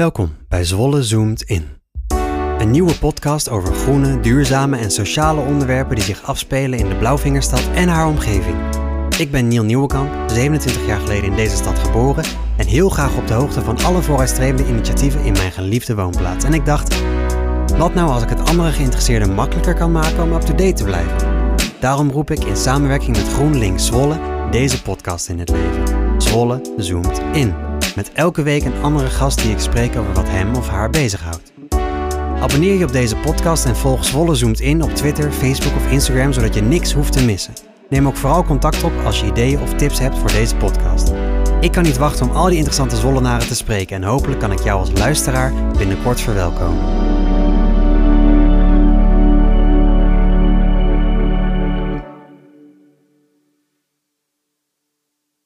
Welkom bij Zwolle Zoomt In. Een nieuwe podcast over groene, duurzame en sociale onderwerpen die zich afspelen in de Blauwvingerstad en haar omgeving. Ik ben Niel Nieuwenkamp, 27 jaar geleden in deze stad geboren en heel graag op de hoogte van alle vooruitstrevende initiatieven in mijn geliefde woonplaats. En ik dacht, wat nou als ik het andere geïnteresseerden makkelijker kan maken om up-to-date te blijven? Daarom roep ik in samenwerking met GroenLinks Zwolle deze podcast in het leven. Zwolle Zoomt In. Met elke week een andere gast die ik spreek over wat hem of haar bezighoudt. Abonneer je op deze podcast en volg Zwolle Zoomt In op Twitter, Facebook of Instagram zodat je niks hoeft te missen. Neem ook vooral contact op als je ideeën of tips hebt voor deze podcast. Ik kan niet wachten om al die interessante Zwollenaren te spreken en hopelijk kan ik jou als luisteraar binnenkort verwelkomen.